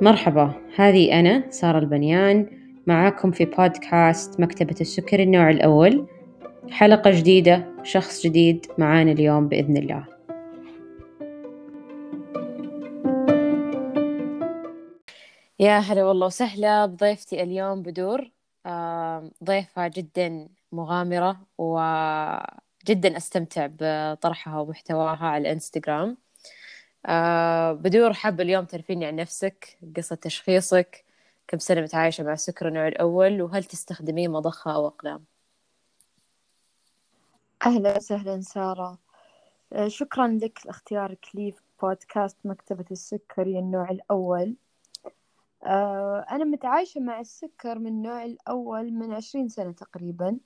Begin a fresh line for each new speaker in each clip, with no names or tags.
مرحبا هذه أنا سارة البنيان معاكم في بودكاست مكتبة السكر النوع الأول. حلقة جديدة شخص جديد معانا اليوم بإذن الله. يا هلا والله وسهلا بضيفتي اليوم بدور. ضيفة جدا مغامرة وجدا أستمتع بطرحها ومحتواها على الإنستغرام. آه بدور حابة اليوم تعرفيني عن نفسك قصة تشخيصك كم سنة متعايشة مع السكر النوع الأول وهل تستخدمين مضخة أو أقلام؟
أهلا وسهلا سارة. آه، شكرا لك لاختيارك لي في بودكاست مكتبة السكري النوع الأول. آه، أنا متعايشة مع السكر من النوع الأول من عشرين سنة تقريبا.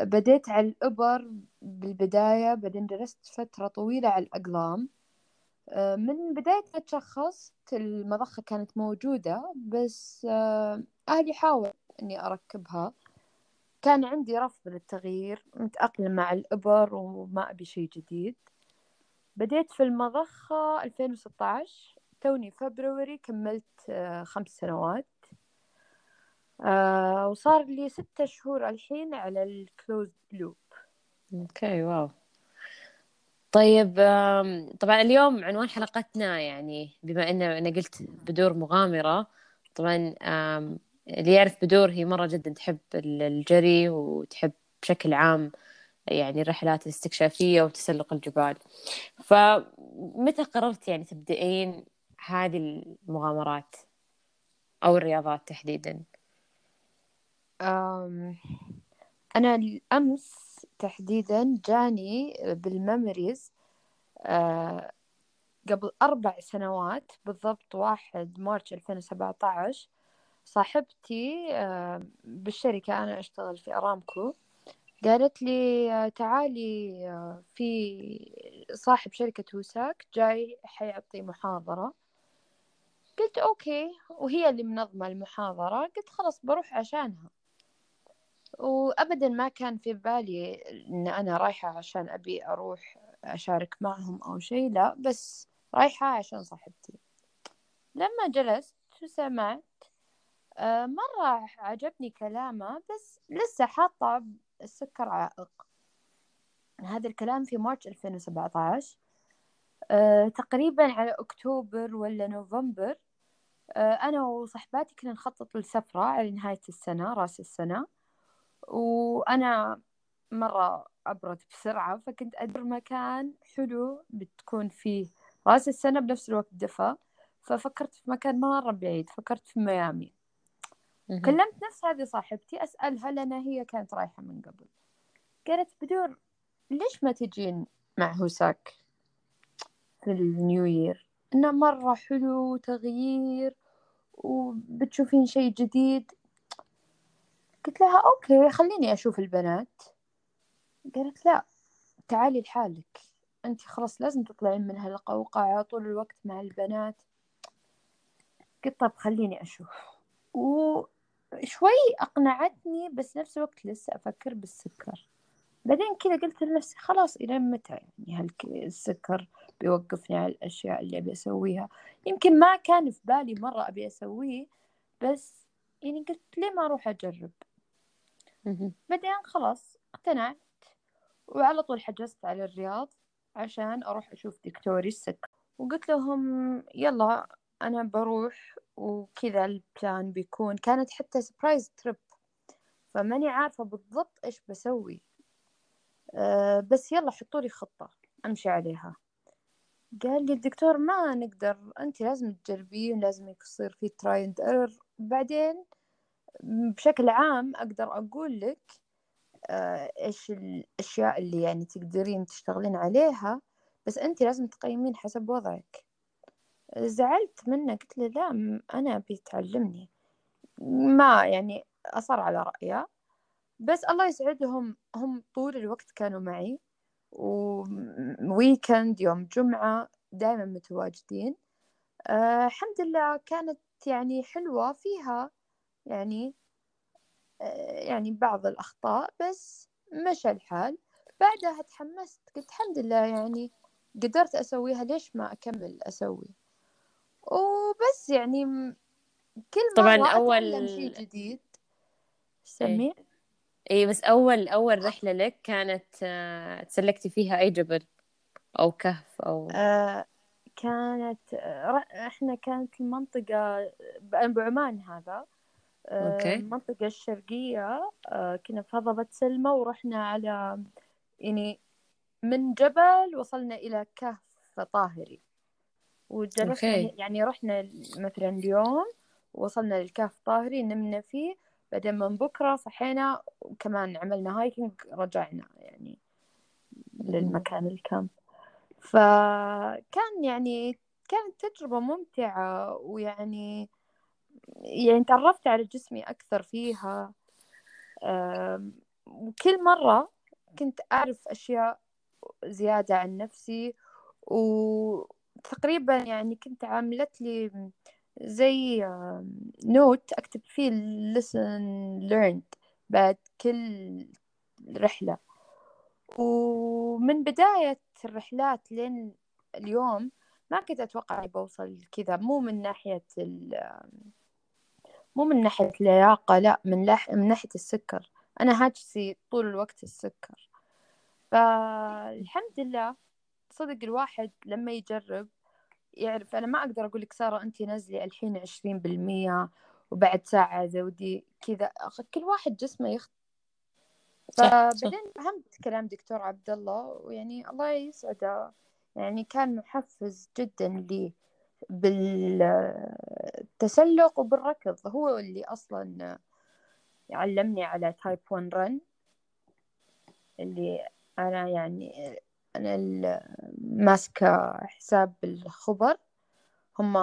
بديت على الإبر بالبداية بعدين درست فترة طويلة على الأقلام. آه، من بداية ما تشخصت المضخة كانت موجودة بس آه، أهلي حاول إني أركبها. كان عندي رفض للتغيير متأقلم مع الإبر وما أبي شي جديد. بديت في المضخة 2016 توني فبروري كملت آه، خمس سنوات. وصار لي ستة شهور الحين على ال close
loop okay wow. طيب طبعا اليوم عنوان حلقتنا يعني بما إن أنا قلت بدور مغامرة طبعا اللي يعرف بدور هي مرة جدا تحب الجري وتحب بشكل عام يعني الرحلات الاستكشافية وتسلق الجبال. فمتى قررت يعني تبدأين هذه المغامرات أو الرياضات تحديدا؟
أنا الأمس تحديدا جاني بال memories آه قبل أربع سنوات بالضبط واحد March 2017 صاحبتي آه بالشركة أنا أشتغل في أرامكو قالت لي آه تعالي آه في صاحب شركة وساك جاي حيعطي محاضرة. قلت أوكي وهي اللي منظمة المحاضرة قلت خلاص بروح عشانها. وأبدا ما كان في بالي إن أنا رايحة عشان أبي أروح أشارك معهم أو شيء لا بس رايحة عشان صاحبتي. لما جلست وسمعت آه، مرة عجبني كلامه بس لسه حاطة السكر عائق. هذا الكلام في مارس 2017 أه تقريبا على أكتوبر ولا نوفمبر. أه أنا وصحباتي كنا نخطط لسفرة على نهاية السنة رأس السنة. وأنا مرة أبرد بسرعة فكنت أدور مكان حلو بتكون فيه رأس السنة بنفس الوقت دفا ففكرت في مكان مرة بعيد فكرت في ميامي. كلمت نفس هذه صاحبتي أسألها لأن هي كانت رايحة من قبل. قالت بدور ليش ما تجين مع هوساك في النيو يير؟ إنه مرة حلو تغيير وبتشوفين شيء جديد. قلت لها أوكي خليني أشوف البنات. قالت لا تعالي لحالك. أنت خلاص لازم تطلعين من هالقوقعة طول الوقت مع البنات. قلت طب خليني أشوف. وشوي أقنعتني بس نفس الوقت لسه أفكر بالسكر. بعدين كذا قلت لنفسي خلاص إلى متى يعني هالسكر بيوقفني على الأشياء اللي أبي أسويها. يمكن ما كان في بالي مرة أبي أسويه بس يعني قلت ليه ما أروح أجرب؟ بعدين خلاص اقتنعت. وعلى طول حجزت على الرياض عشان أروح أشوف دكتوري السكر وقلت لهم يلا أنا بروح وكذا ال plan بيكون. كانت حتى surprise trip فماني عارفة بالضبط إيش بسوي. أه بس يلا حطوا لي خطة. أمشي عليها. قال لي الدكتور ما نقدر أنت لازم تجربين لازم يصير في try and error بعدين بشكل عام أقدر أقول لك آه، إيش الأشياء اللي يعني تقدرين تشتغلين عليها بس أنت لازم تقيمين حسب وضعك. زعلت منه قلت له لا أنا أبي تعلمني. ما يعني أصر على رأيه. بس الله يسعدهم هم طول الوقت كانوا معي. وويكند يوم جمعة دائما متواجدين. أه الحمد لله كانت يعني حلوة فيها. يعني آه، يعني بعض الأخطاء بس مشى الحال. بعدها تحمست قلت الحمد لله يعني قدرت أسويها ليش ما أكمل أسوي؟ وبس يعني كل مرة طبعا أول شيء جديد. سمي؟
إيه. اي بس أول أول رحلة لك كانت آه، تسلقتي فيها أي جبل؟ أو كهف أو
آه كانت آه إحنا كانت المنطقة بعمان هذا. أوكي. المنطقة الشرقية آه كنا في هضبة سلمى ورحنا على يعني من جبل وصلنا إلى كهف طاهري. وجلسنا يعني رحنا مثلا اليوم وصلنا للكهف طاهري نمنا فيه. بعدين من بكرة صحينا وكمان عملنا هايكنج رجعنا يعني للمكان الكامب فكان يعني كانت تجربة ممتعة ويعني يعني تعرفت على جسمي أكثر فيها وكل مرة كنت أعرف أشياء زيادة عن نفسي وتقريبا يعني كنت عاملت لي زي نوت أكتب فيه lesson learned بعد كل رحلة. ومن بداية الرحلات لين اليوم ما كنت أتوقع بوصل كذا مو من ناحية مو من ناحية اللياقة لا من, لح... من ناحية السكر. أنا هاجسي طول الوقت السكر. فالحمد لله صدق الواحد لما يجرب يعرف. أنا ما أقدر أقول لك سارة أنت نزلي الحين عشرين بالمية وبعد ساعة زودي كذا. كل واحد جسمه يختلف فبعدين فهمت كلام دكتور عبد الله ويعني الله يسعده. يعني كان محفز جدا لي. بالتسلق وبالركض. هو اللي أصلا علمني على تايب 1 رن اللي أنا يعني أنا ماسكة حساب الخبر هم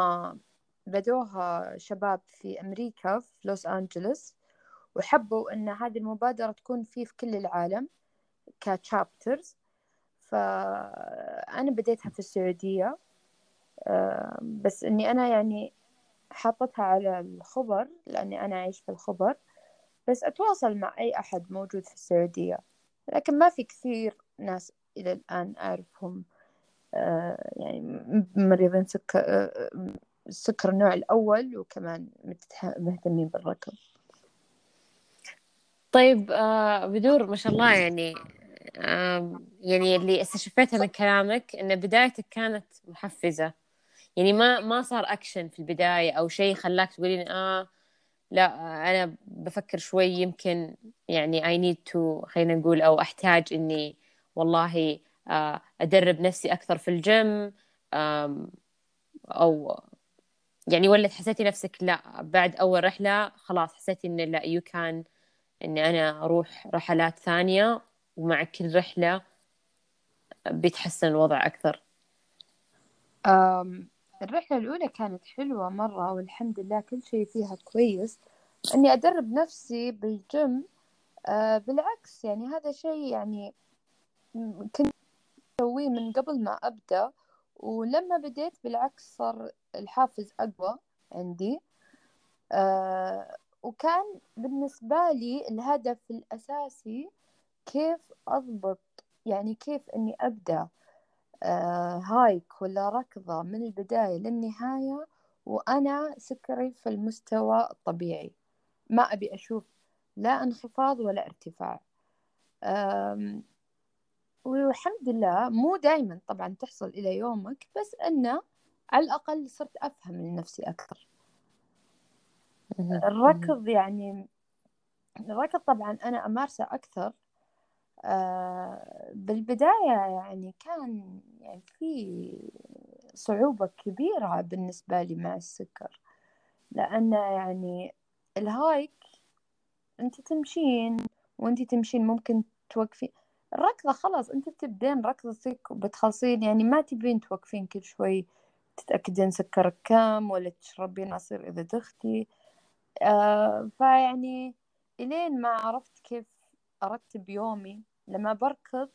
بدوها شباب في أمريكا في لوس أنجلوس وحبوا أن هذه المبادرة تكون فيه في كل العالم كتشابترز فأنا بديتها في السعودية. بس إني أنا يعني حاطتها على الخبر لأني أنا أعيش في الخبر بس أتواصل مع أي أحد موجود في السعودية. لكن ما في كثير ناس إلى الآن أعرفهم آه، يعني مريضين سكر آه، السكر النوع الأول وكمان مهتمين بالركض.
طيب آه بدور ما شاء الله يعني آه يعني اللي استشفيتها من كلامك إن بدايتك كانت محفزة. يعني ما ما صار اكشن في البداية أو شيء خلاك تقولين آه لا أنا بفكر شوي يمكن يعني I need to خلينا نقول أو أحتاج إني والله آه أدرب نفسي أكثر في الجيم أو يعني ولا حسيتي نفسك لا بعد أول رحلة خلاص حسيتي ان لا you can إني أنا أروح رحلات ثانية ومع كل رحلة بيتحسن الوضع
أكثر. الرحلة الأولى كانت حلوة مرة والحمد لله كل شيء فيها كويس. إني أدرب نفسي بالجيم أه بالعكس يعني هذا شيء يعني كنت أسويه من قبل ما أبدأ ولما بديت بالعكس صار الحافز أقوى عندي. آه وكان بالنسبة لي الهدف الأساسي كيف أضبط يعني كيف أني أبدأ. آه هايك ولا ركضة من البداية للنهاية وأنا سكري في المستوى الطبيعي. ما أبي أشوف لا انخفاض ولا ارتفاع. والحمد لله مو دايما طبعا تحصل إلى يومك بس أنه على الأقل صرت أفهم من نفسي أكثر الركض يعني الركض طبعا أنا أمارسه أكثر آه، بالبداية يعني كان يعني في صعوبة كبيرة بالنسبة لي مع السكر لأن يعني الهايك أنت تمشين وأنت تمشين ممكن توقفين الركضة خلاص أنت بتبدين ركضتك وبتخلصين يعني ما تبين توقفين كل شوي تتأكدين سكرك كم ولا تشربين عصير إذا دختي آه فيعني إلين ما عرفت كيف أرتب يومي لما بركض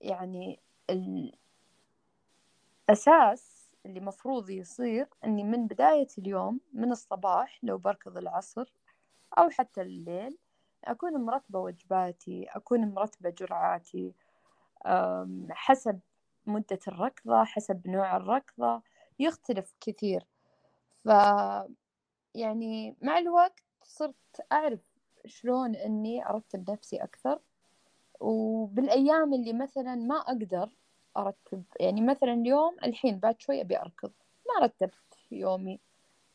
يعني الأساس اللي مفروض يصير أني من بداية اليوم من الصباح لو بركض العصر أو حتى الليل أكون مرتبة وجباتي أكون مرتبة جرعاتي حسب مدة الركضة حسب نوع الركضة يختلف كثير. ف يعني مع الوقت صرت أعرف شلون إني أرتب نفسي أكثر. وبالأيام اللي مثلا ما أقدر أرتب يعني مثلا اليوم الحين بعد شوي أبي أركض ما رتبت يومي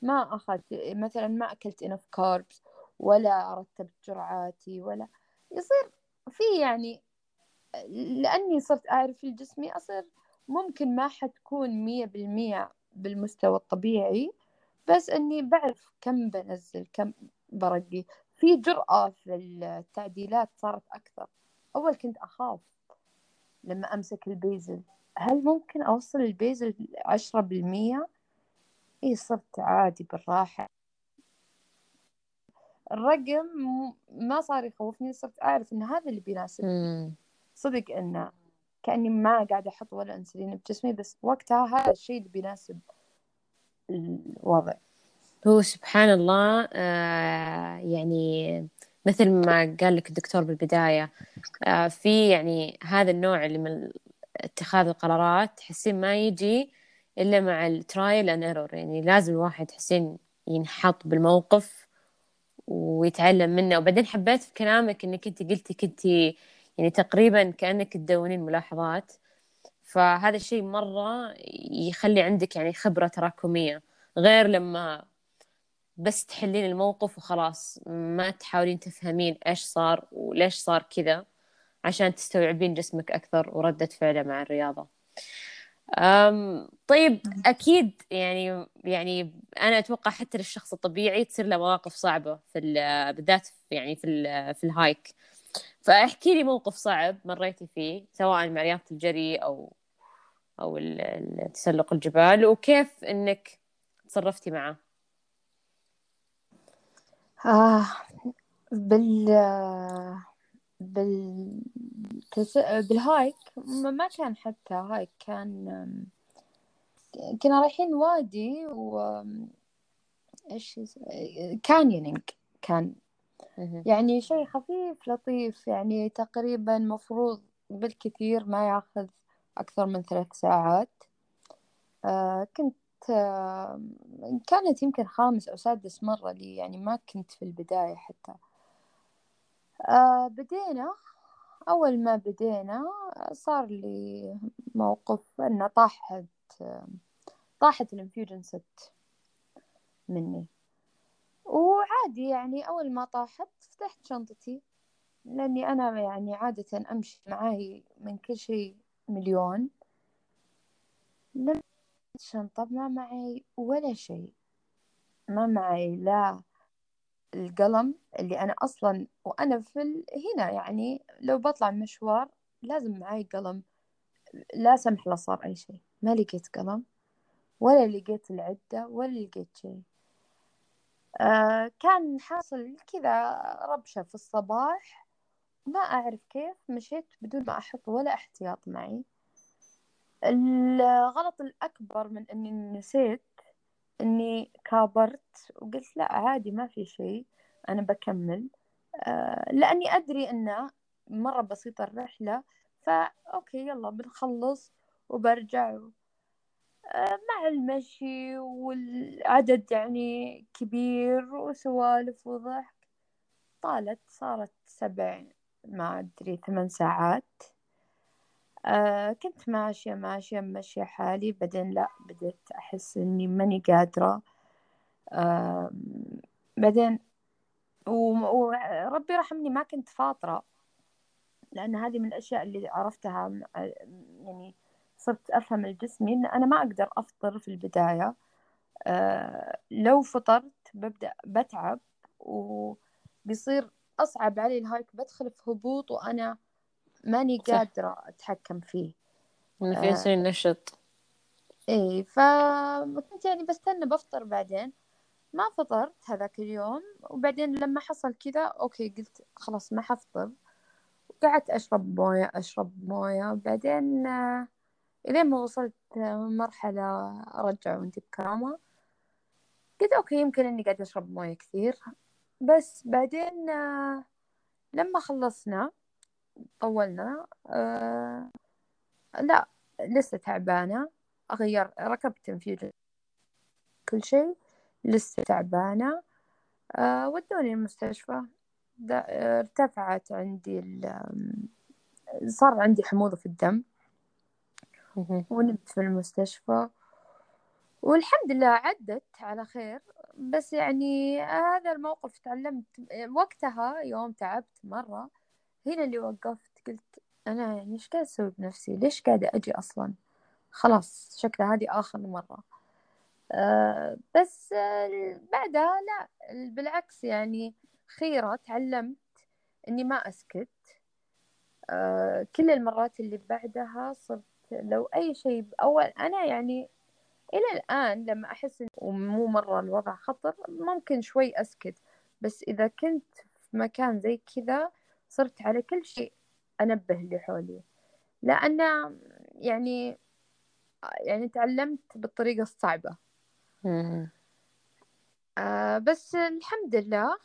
ما أخذت مثلا ما أكلت enough carbs ولا رتبت جرعاتي ولا يصير في يعني لأني صرت أعرف الجسمي أصير ممكن ما حتكون مية بالمية بالمستوى الطبيعي بس أني بعرف كم بنزل كم برقي. في جرأة في التعديلات صارت أكثر. أول كنت أخاف لما أمسك البيزل. هل ممكن أوصل البيزل عشرة بالمية؟ إيه صرت عادي بالراحة. الرقم ما صار يخوفني صرت أعرف إن هذا اللي بيناسبني. صدق إنه كأني ما قاعدة أحط ولا أنسولين بجسمي بس وقتها هذا الشيء اللي بيناسب الوضع.
هو سبحان الله آه يعني مثل ما قال لك الدكتور بالبداية آه في يعني هذا النوع اللي من اتخاذ القرارات تحسين ما يجي إلا مع ال trial and error يعني لازم الواحد تحسين ينحط بالموقف ويتعلم منه. وبعدين حبيت في كلامك إنك أنت قلتي كنتي يعني تقريبا كأنك تدونين ملاحظات. فهذا الشيء مرة يخلي عندك يعني خبرة تراكمية. غير لما بس تحلين الموقف وخلاص. ما تحاولين تفهمين إيش صار وليش صار كذا عشان تستوعبين جسمك أكثر وردة فعله مع الرياضة. أم طيب أكيد يعني يعني أنا أتوقع حتى للشخص الطبيعي تصير له مواقف صعبة في بالذات يعني في في الهايك. فاحكي لي موقف صعب مريتي فيه سواء مع رياضة الجري أو أو تسلق الجبال وكيف إنك تصرفتي معه؟
آه بال بال بال hike. ما كان حتى hike كان كنا رايحين وادي و إيش canyoning كان. يعني شيء خفيف لطيف. يعني تقريبا مفروض بالكثير ما ياخذ أكثر من ثلاث ساعات. آه كنت كانت يمكن خامس أو سادس مرة لي يعني ما كنت في البداية حتى. آه بدينا أول ما بدينا صار لي موقف أن طاحت طاحت الانفيوجن ست مني. وعادي يعني أول ما طاحت فتحت شنطتي لأني أنا يعني عادة أمشي معاي من كل شيء مليون. لما الشنطة ما معي ولا شيء. ما معي لا القلم اللي أنا أصلا وأنا في ال... هنا يعني لو بطلع مشوار لازم معي قلم. لا سمح الله صار أي شيء. ما لقيت قلم ولا لقيت العدة ولا لقيت شيء. آه كان حاصل كذا ربشة في الصباح. ما أعرف كيف مشيت بدون ما أحط ولا احتياط معي. الغلط الأكبر من أني نسيت أني كابرت وقلت لا عادي ما في شيء أنا بكمل. آه لأني أدري أنه مرة بسيطة الرحلة فأوكي يلا بنخلص وبرجع. مع المشي والعدد يعني كبير وسوالف وضحك. طالت صارت سبع ما أدري ثمان ساعات. آه كنت ماشية ماشية ماشية حالي بعدين لا بديت أحس إني ماني قادرة. آه بعدين وربي رحمني ما كنت فاطرة لأن هذه من الأشياء اللي عرفتها يعني صرت أفهم الجسمي إن أنا ما أقدر أفطر في البداية. أه لو فطرت ببدأ بتعب وبيصير أصعب علي الهايك بدخل في هبوط وأنا ماني قادرة أتحكم فيه.
إنه في يصير نشط.
إيه فكنت يعني بستنى بفطر بعدين. ما فطرت هذاك اليوم وبعدين لما حصل كذا okay قلت خلاص ما حفطر. وقعدت أشرب موية أشرب موية. بعدين آه إلين ما وصلت مرحلة أرجع وأنت بكرامة. قلت okay يمكن إني قاعدة أشرب موية كثير. بس بعدين لما خلصنا طولنا آه لا لسه تعبانة. أغير ركبت انفيوجن كل شيء لسه تعبانة. آه ودوني المستشفى. ارتفعت عندي صار عندي حموضة في الدم. ونمت في المستشفى. والحمد لله عدت على خير. بس يعني هذا الموقف تعلمت وقتها يوم تعبت مرة. هنا اللي وقفت قلت أنا يعني إيش قاعد أسوي بنفسي؟ ليش قاعدة أجي أصلا؟ خلاص شكلها هذه آخر مرة. أه بس أه بعدها لا بالعكس يعني خيرة تعلمت إني ما أسكت. أه كل المرات اللي بعدها صرت لو أي شيء أول أنا يعني إلى الآن لما أحس ومو مرة الوضع خطر ممكن شوي أسكت. بس إذا كنت في مكان زي كذا صرت على كل شيء أنبه اللي حولي. لأن يعني يعني تعلمت بالطريقة الصعبة. آه بس الحمد لله.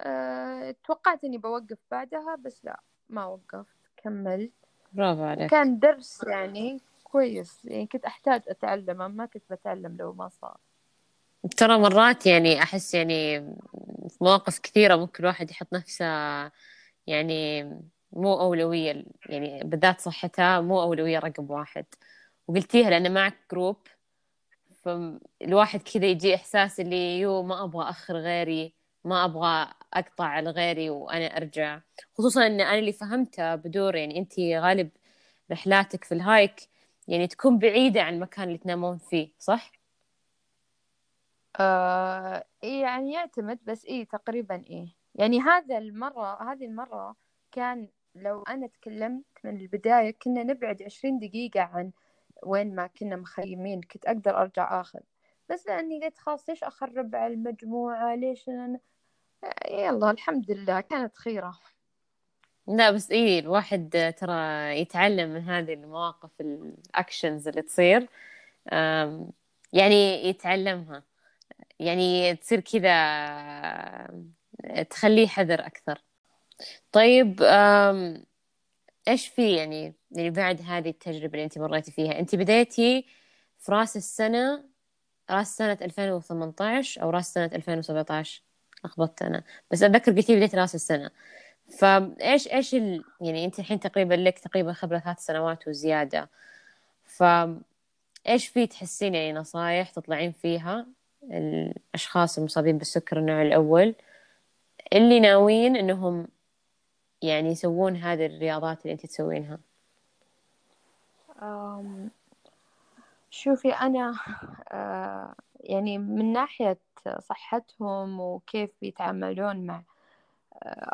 آه توقعت إني بوقف بعدها بس لا ما وقفت كملت.
برافو عليك.
كان درس يعني كويس يعني كنت أحتاج أتعلمه ما كنت بتعلم لو ما صار.
ترى مرات يعني أحس يعني في مواقف كثيرة ممكن الواحد يحط نفسه يعني مو أولوية يعني بالذات صحتها مو أولوية رقم واحد. وقلتيها لأن معك group فالواحد كذا يجي إحساس اللي هو ما أبغى أخر غيري ما أبغى أقطع على غيري وأنا أرجع. خصوصا أن أنا اللي فهمته بدور يعني أنت غالب رحلاتك في ال hike يعني تكون بعيدة عن المكان اللي تنامون فيه صح؟
آه يعني يعتمد بس إيه تقريبا إيه. يعني هذا المرة هذه المرة كان لو أنا تكلمت من البداية كنا نبعد عشرين دقيقة عن وين ما كنا مخيمين كنت أقدر أرجع آخذ. بس لأني قلت خلاص ليش أخرب على المجموعة؟ ليش أنا؟ يلا الحمد لله كانت خيرة.
لا بس إيه الواحد ترى يتعلم من هذه المواقف الأكشنز اللي تصير يعني يتعلمها. يعني تصير كذا تخليه حذر أكثر. طيب إيش في يعني يعني بعد هذه التجربة اللي أنت مريتي فيها؟ أنت بديتي في رأس السنة رأس سنة 2018 أو رأس سنة 2017 لخبطت أنا. بس أتذكر قلتي بديت رأس السنة. فايش إيش ال... يعني أنت الحين تقريبا لك تقريبا خبرة ثلاث سنوات وزيادة. ف إيش في تحسين يعني نصايح تطلعين فيها الأشخاص المصابين بالسكر النوع الأول؟ اللي ناويين إنهم يعني يسوون هذه الرياضات اللي أنت تسوينها.
شوفي أنا آه، يعني من ناحية صحتهم وكيف يتعاملون مع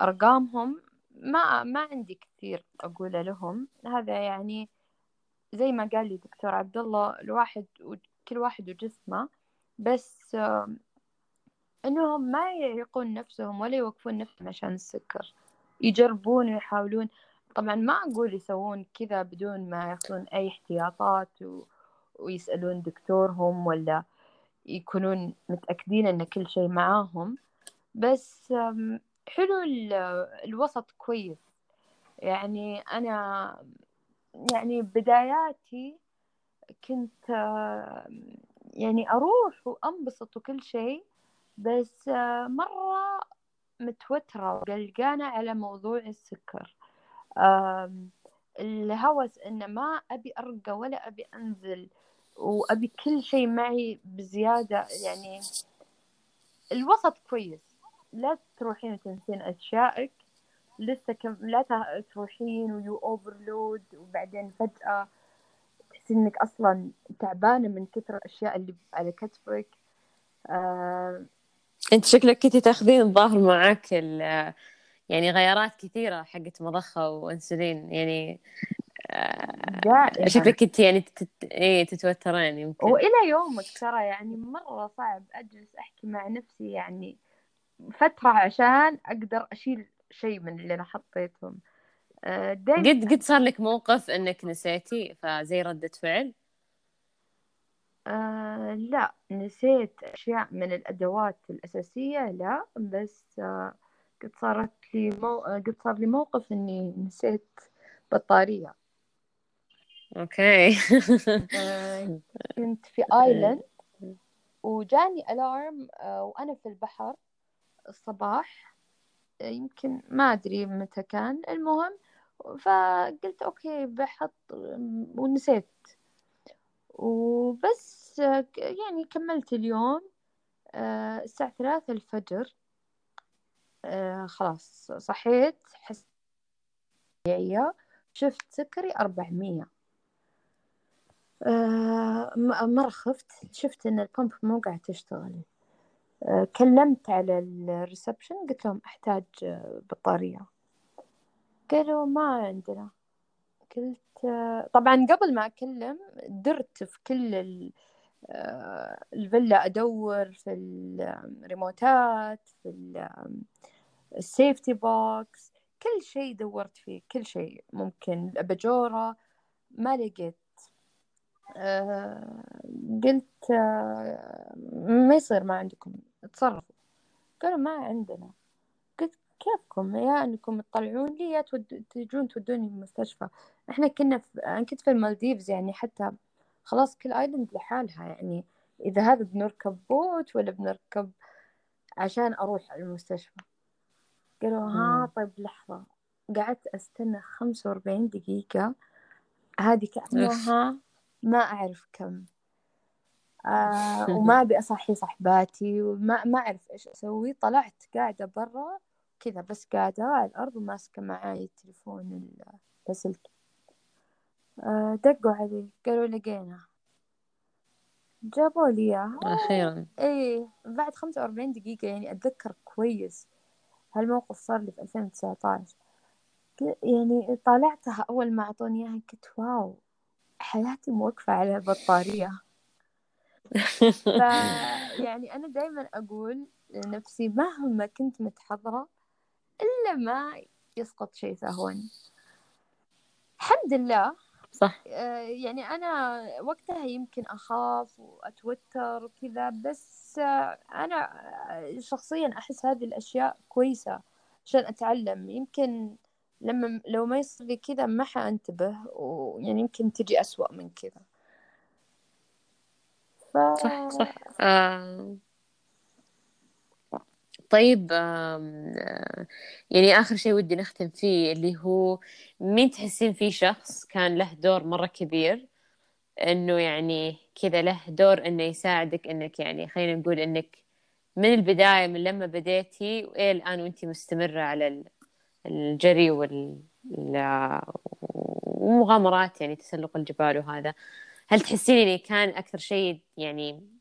أرقامهم ما ما عندي كثير أقوله لهم. هذا يعني زي ما قال لي دكتور عبد الله الواحد كل واحد وجسمه. بس إنهم ما يعيقون نفسهم ولا يوقفون نفسهم عشان السكر. يجربون ويحاولون. طبعا ما أقول يسوون كذا بدون ما يأخذون أي احتياطات و... ويسألون دكتورهم ولا يكونون متأكدين أن كل شيء معاهم. بس حلو الوسط كويس. يعني أنا يعني بداياتي كنت يعني أروح وأنبسط وكل شيء. بس مرة متوترة وقلقانة على موضوع السكر. الهوس إنه ما أبي أرقى ولا أبي أنزل وأبي كل شيء معي بزيادة يعني الوسط كويس. لا تروحين وتنسين أشيائك. لسه كم لا تروحين ويو أوفرلود وبعدين فجأة تحسين إنك أصلا تعبانة من كثر الأشياء اللي على كتفك.
آه... انت شكلك كنتي تاخذين الظاهر معك يعني غيارات كثيرة حقت مضخة وإنسولين يعني آه... شكلك كنت يعني تت... إيه تتوترين يمكن.
وإلى يومك ترى يعني مرة صعب أجلس أحكي مع نفسي يعني فترة عشان أقدر أشيل شيء من اللي أنا حطيتهم.
آه، قد قد صار لك موقف إنك نسيتي فزي ردة فعل؟
آه لا نسيت أشياء من الأدوات الأساسية لا بس آه قد صارت لي مو... قد صار لي موقف إني نسيت بطارية.
okay.
آه، كنت في island وجاني ال alarm آه، وأنا في البحر الصباح. يمكن ما أدري متى كان. المهم فقلت okay بحط ونسيت. وبس يعني كملت اليوم الساعة ثلاثة الفجر خلاص صحيت حس شفت سكري أربعمية. آه، مرة خفت شفت إن ال pump مو قاعد تشتغل. آه، كلمت على ال reception قلت لهم أحتاج بطارية. قالوا ما عندنا. آه، طبعا قبل ما أكلم درت في كل الفيلا أدور في الريموتات في ال safety box كل شيء دورت فيه كل شيء ممكن الأباجورة ما لقيت. آه، قلت آه، ما يصير ما عندكم تصرفوا قالوا ما عندنا. قلت كيفكم؟ يا أنكم تطلعون لي يا. تجون تودوني المستشفى. إحنا كنا في... أنا كنت في المالديفز يعني حتى خلاص كل island لحالها يعني. إذا هذا بنركب boat ولا بنركب عشان أروح المستشفى. قالوا ها طيب لحظة. قعدت أستنى خمسة وأربعين دقيقة. هذه كأنها ما أعرف كم. آه وما أبي أصحي صحباتي وما ما أعرف إيش أسوي. طلعت قاعدة برا كذا بس قاعدة على الأرض وماسكة معاي التليفون اللاسلكي آه دقوا علي قالوا لقينا جابوا لي إياه.
أخيرا
إيه بعد خمسة وأربعين دقيقة يعني أتذكر كويس هالموقف صار لي في ألفين وتسعة يعني طالعتها أول ما أعطوني إياها قلت واو حياتي موقفة على البطارية. يعني أنا دايما أقول لنفسي مهما كنت متحضرة إلا ما يسقط شيء سهوا الحمد لله
صح.
آه، يعني أنا وقتها يمكن أخاف وأتوتر وكذا بس آه، أنا شخصيا أحس هذه الأشياء كويسة عشان أتعلم. يمكن لما لو ما يصير لي كذا ما حأنتبه ويعني يمكن تجي أسوأ من كذا.
ف... صح صح. آه... طيب. يعني آخر شيء ودي نختم فيه اللي هو مين تحسين فيه شخص كان له دور مرة كبير إنه يعني كذا له دور إنه يساعدك إنك يعني خلينا نقول إنك من البداية من لما بديتي وإلى الآن وأنت مستمرة على الجري وال ومغامرات يعني تسلق الجبال وهذا هل تحسين يعني كان أكثر شيء يعني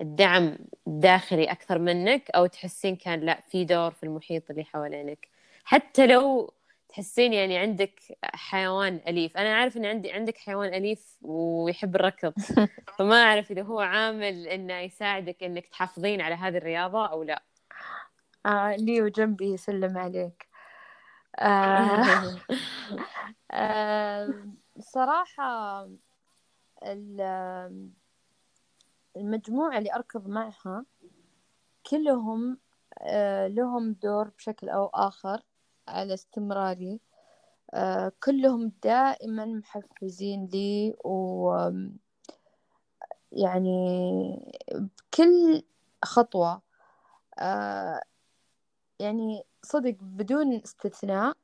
الدعم الداخلي أكثر منك أو تحسين كان لا في دور في المحيط اللي حوالينك. حتى لو تحسين يعني عندك حيوان أليف. أنا أعرف أن عندي عندك حيوان أليف ويحب الركض. فما أعرف إذا هو عامل إنه يساعدك إنك تحافظين على هذه الرياضة أو لا.
آه ليو جنبي يسلم عليك. آه آه صراحة المجموعة اللي أركض معها كلهم آه لهم دور بشكل أو آخر على استمراري. آه كلهم دائما محفزين لي و يعني بكل خطوة. آه يعني صدق بدون استثناء.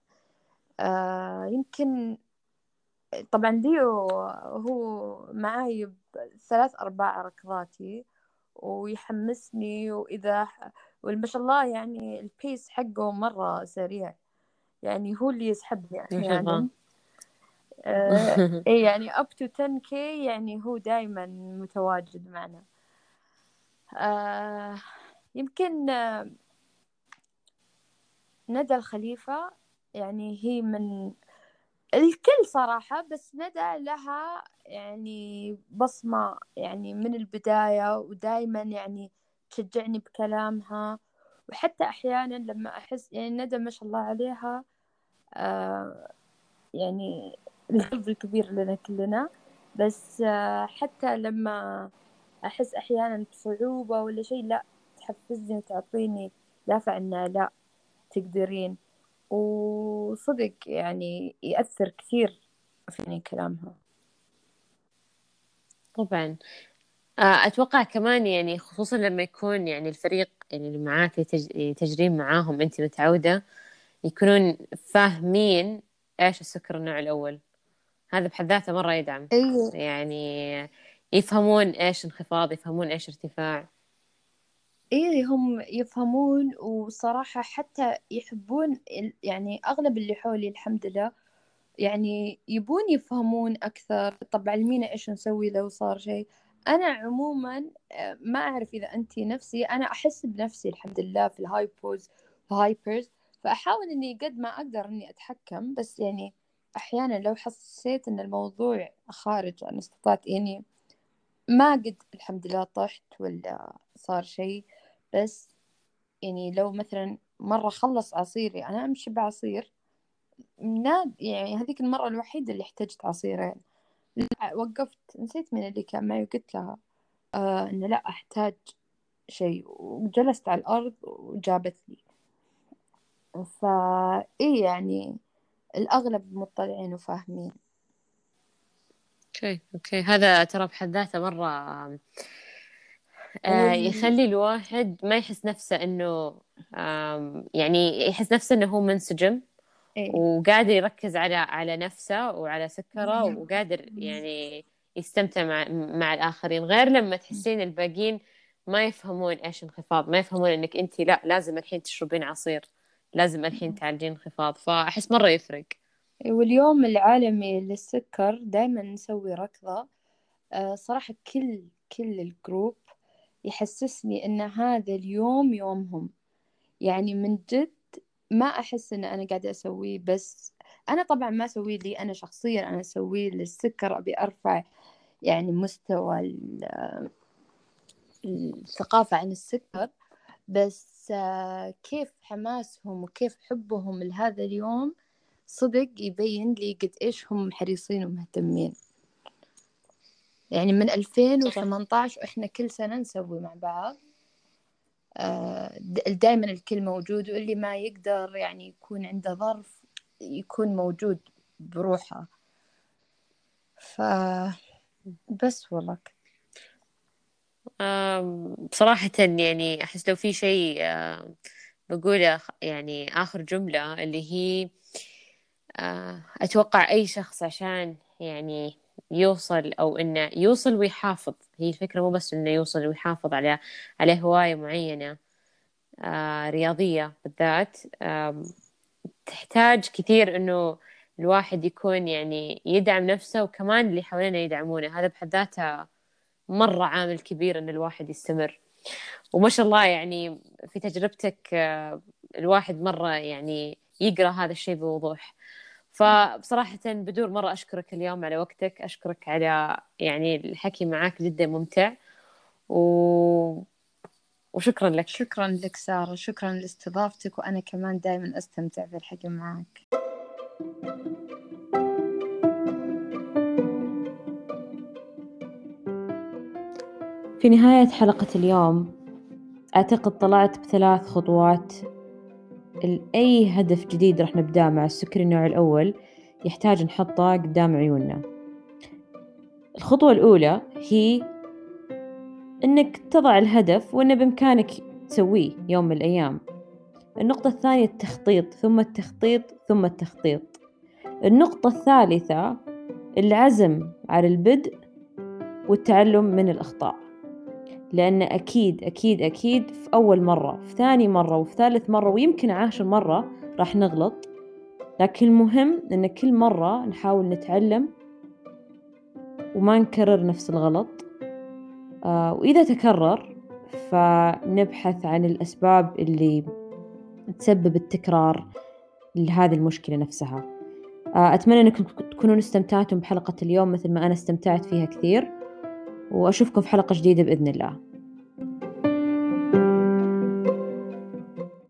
يمكن طبعا ديو هو معاي ثلاث أرباع ركضاتي ويحمسني وإذا وما شاء الله يعني البيس حقه مرة سريع. يعني هو اللي يسحبني أحيانا. آه إيه يعني up to 10k يعني هو دايما متواجد معنا. آه يمكن آه ندى الخليفة يعني هي من الكل صراحة بس ندى لها يعني بصمة يعني من البداية ودايما يعني تشجعني بكلامها. وحتى أحيانا لما أحس يعني ندى ما شاء الله عليها آه يعني القلب الكبير لنا كلنا. بس آه حتى لما أحس أحيانا بصعوبة ولا شيء لا تحفزني وتعطيني دافع إنه لا تقدرين. وصدق يعني يأثر كثير فيني كلامها
طبعا. آه، أتوقع كمان يعني خصوصا لما يكون يعني الفريق يعني اللي معاك تجرين معاهم أنت متعودة يكونون فاهمين إيش السكر النوع الأول. هذا بحد ذاته مرة يدعم.
أيوة.
يعني يفهمون إيش انخفاض يفهمون إيش ارتفاع.
إيه هم يفهمون وصراحة حتى يحبون يعني أغلب اللي حولي الحمد لله يعني يبون يفهمون أكثر. طب علمينا إيش نسوي لو صار شيء. أنا عموما آه، ما أعرف إذا أنت نفسي أنا أحس بنفسي الحمد لله في ال hypos hypers فأحاول إني قد ما أقدر إني أتحكم. بس يعني أحيانا لو حسيت إن الموضوع خارج عن استطاعتي يعني ما قد الحمد لله طحت ولا صار شيء. بس يعني لو مثلا مرة خلص عصيري أنا أمشي بعصير نادك يعني هذيك المرة الوحيدة اللي احتجت عصيرين. لا وقفت نسيت من اللي كان معي وقلت لها آه إنه لا أحتاج شيء. وجلست على الأرض وجابت لي. فا إيه يعني الأغلب مطلعين وفاهمين.
okay okay. هذا ترى بحد ذاته مرة يخلي الواحد ما يحس نفسه إنه يعني يحس نفسه إنه هو منسجم إيه؟ وقادر يركز على على نفسه وعلى سكره وقادر يعني يستمتع مع مع الآخرين غير لما تحسين الباقيين ما يفهمون إيش انخفاض ما يفهمون إنك أنت لا لازم الحين تشربين عصير لازم الحين تعالجين انخفاض فأحس مرة يفرق.
واليوم العالمي للسكر دائما نسوي ركضة. آه، صراحة كل كل الجروب يحسسني إن هذا اليوم يومهم. يعني من جد ما أحس إن أنا قاعدة أسويه بس أنا طبعا ما أسويه لي أنا شخصيا أنا أسويه للسكر أبي أرفع يعني مستوى الثقافة عن السكر. بس كيف حماسهم وكيف حبهم لهذا اليوم؟ صدق يبين لي قد إيش هم حريصين ومهتمين. يعني من 2018 وإحنا كل سنة نسوي مع بعض. آه، دائما الكل موجود واللي ما يقدر يعني يكون عنده ظرف يكون موجود بروحه. ف بس والله.
بصراحة يعني أحس لو في شيء بقوله يعني آخر جملة اللي هي آه، أتوقع أي شخص عشان يعني يوصل أو إنه يوصل ويحافظ. هي الفكرة مو بس إنه يوصل ويحافظ على على هواية معينة آه رياضية بالذات. تحتاج كثير إنه الواحد يكون يعني يدعم نفسه وكمان اللي حوالينه يدعمونه. هذا بحد ذاته مرة عامل كبير إن الواحد يستمر. وما شاء الله يعني في تجربتك آه الواحد مرة يعني يقرأ هذا الشيء بوضوح. فبصراحة بدور مرة أشكرك اليوم على وقتك. أشكرك على يعني الحكي معاك جدا ممتع. و... وشكرا لك.
شكرا لك سارة. شكرا لاستضافتك. وأنا كمان دائما أستمتع بالحكي معك.
في نهاية حلقة اليوم أعتقد طلعت بثلاث خطوات أي هدف جديد راح نبدأ مع السكري النوع الأول يحتاج نحطه قدام عيوننا. الخطوة الأولى هي إنك تضع الهدف وإنه بإمكانك تسويه يوم من الأيام. النقطة الثانية التخطيط ثم التخطيط ثم التخطيط. النقطة الثالثة العزم على البدء والتعلم من الأخطاء. لأن أكيد أكيد أكيد في أول مرة في ثاني مرة وفي ثالث مرة ويمكن عاشر مرة راح نغلط. لكن المهم أن كل مرة نحاول نتعلم وما نكرر نفس الغلط. آه وإذا تكرر فنبحث عن الأسباب اللي تسبب التكرار لهذه المشكلة نفسها. آه أتمنى أنكم تكونوا استمتعتم بحلقة اليوم مثل ما أنا استمتعت فيها كثير. وأشوفكم في حلقة جديدة بإذن الله.